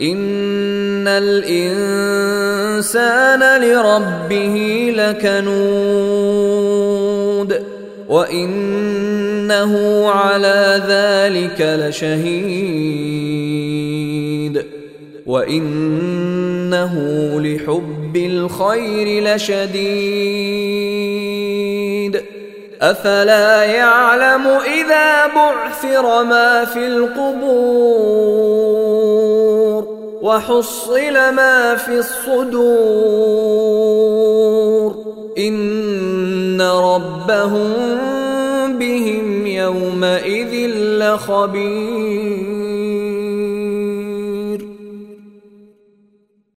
ان الانسان لربه لكنود وانه على ذلك لشهيد وانه لحب الخير لشديد افلا يعلم اذا بعثر ما في القبور وحصل ما في الصدور. إن ربهم بهم يومئذ لخبير.